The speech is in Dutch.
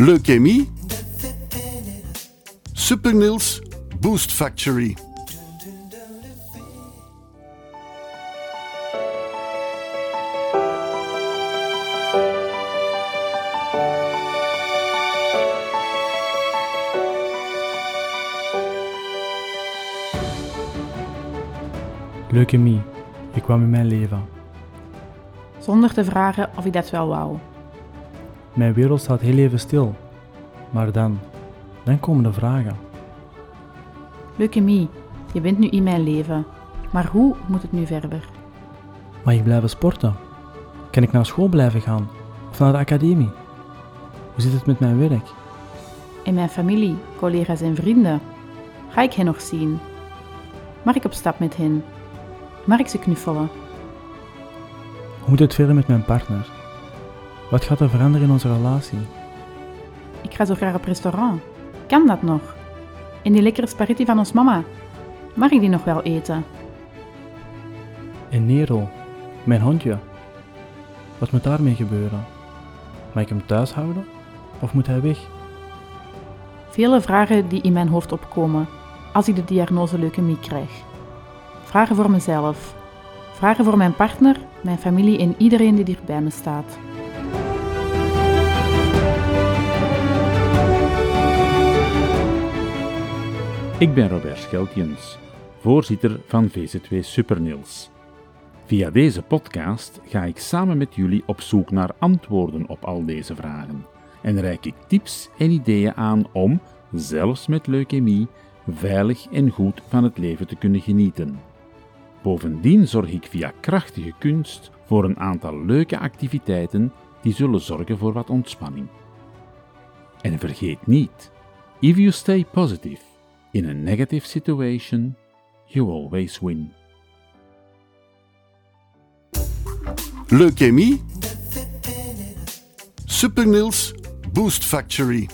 Leukemie. Supernils Boost Factory. Leukemie, je kwam in mijn leven. Zonder te vragen of ik dat wel wou. Mijn wereld staat heel even stil. Maar dan, dan komen de vragen. Leukemie, je bent nu in mijn leven. Maar hoe moet het nu verder? Mag ik blijven sporten? Kan ik naar school blijven gaan? Of naar de academie? Hoe zit het met mijn werk? En mijn familie, collega's en vrienden? Ga ik hen nog zien? Mag ik op stap met hen? Mag ik ze knuffelen? Hoe moet het verder met mijn partner? Wat gaat er veranderen in onze relatie? Ik ga zo graag op restaurant. Kan dat nog? En die lekkere spaghetti van ons mama? Mag ik die nog wel eten? En Nero, mijn hondje. Wat moet daarmee gebeuren? Mag ik hem thuis houden? Of moet hij weg? Vele vragen die in mijn hoofd opkomen als ik de diagnose leukemie krijg. Vragen voor mezelf. Vragen voor mijn partner, mijn familie en iedereen die dicht bij me staat. Ik ben Robert Scheltjens, voorzitter van VZW Supernils. Via deze podcast ga ik samen met jullie op zoek naar antwoorden op al deze vragen en reik ik tips en ideeën aan om, zelfs met leukemie, veilig en goed van het leven te kunnen genieten. Bovendien zorg ik via krachtige kunst voor een aantal leuke activiteiten die zullen zorgen voor wat ontspanning. En vergeet niet, if you stay positive in a negative situation, you always win. Leukemie. Supernils Boost Factory.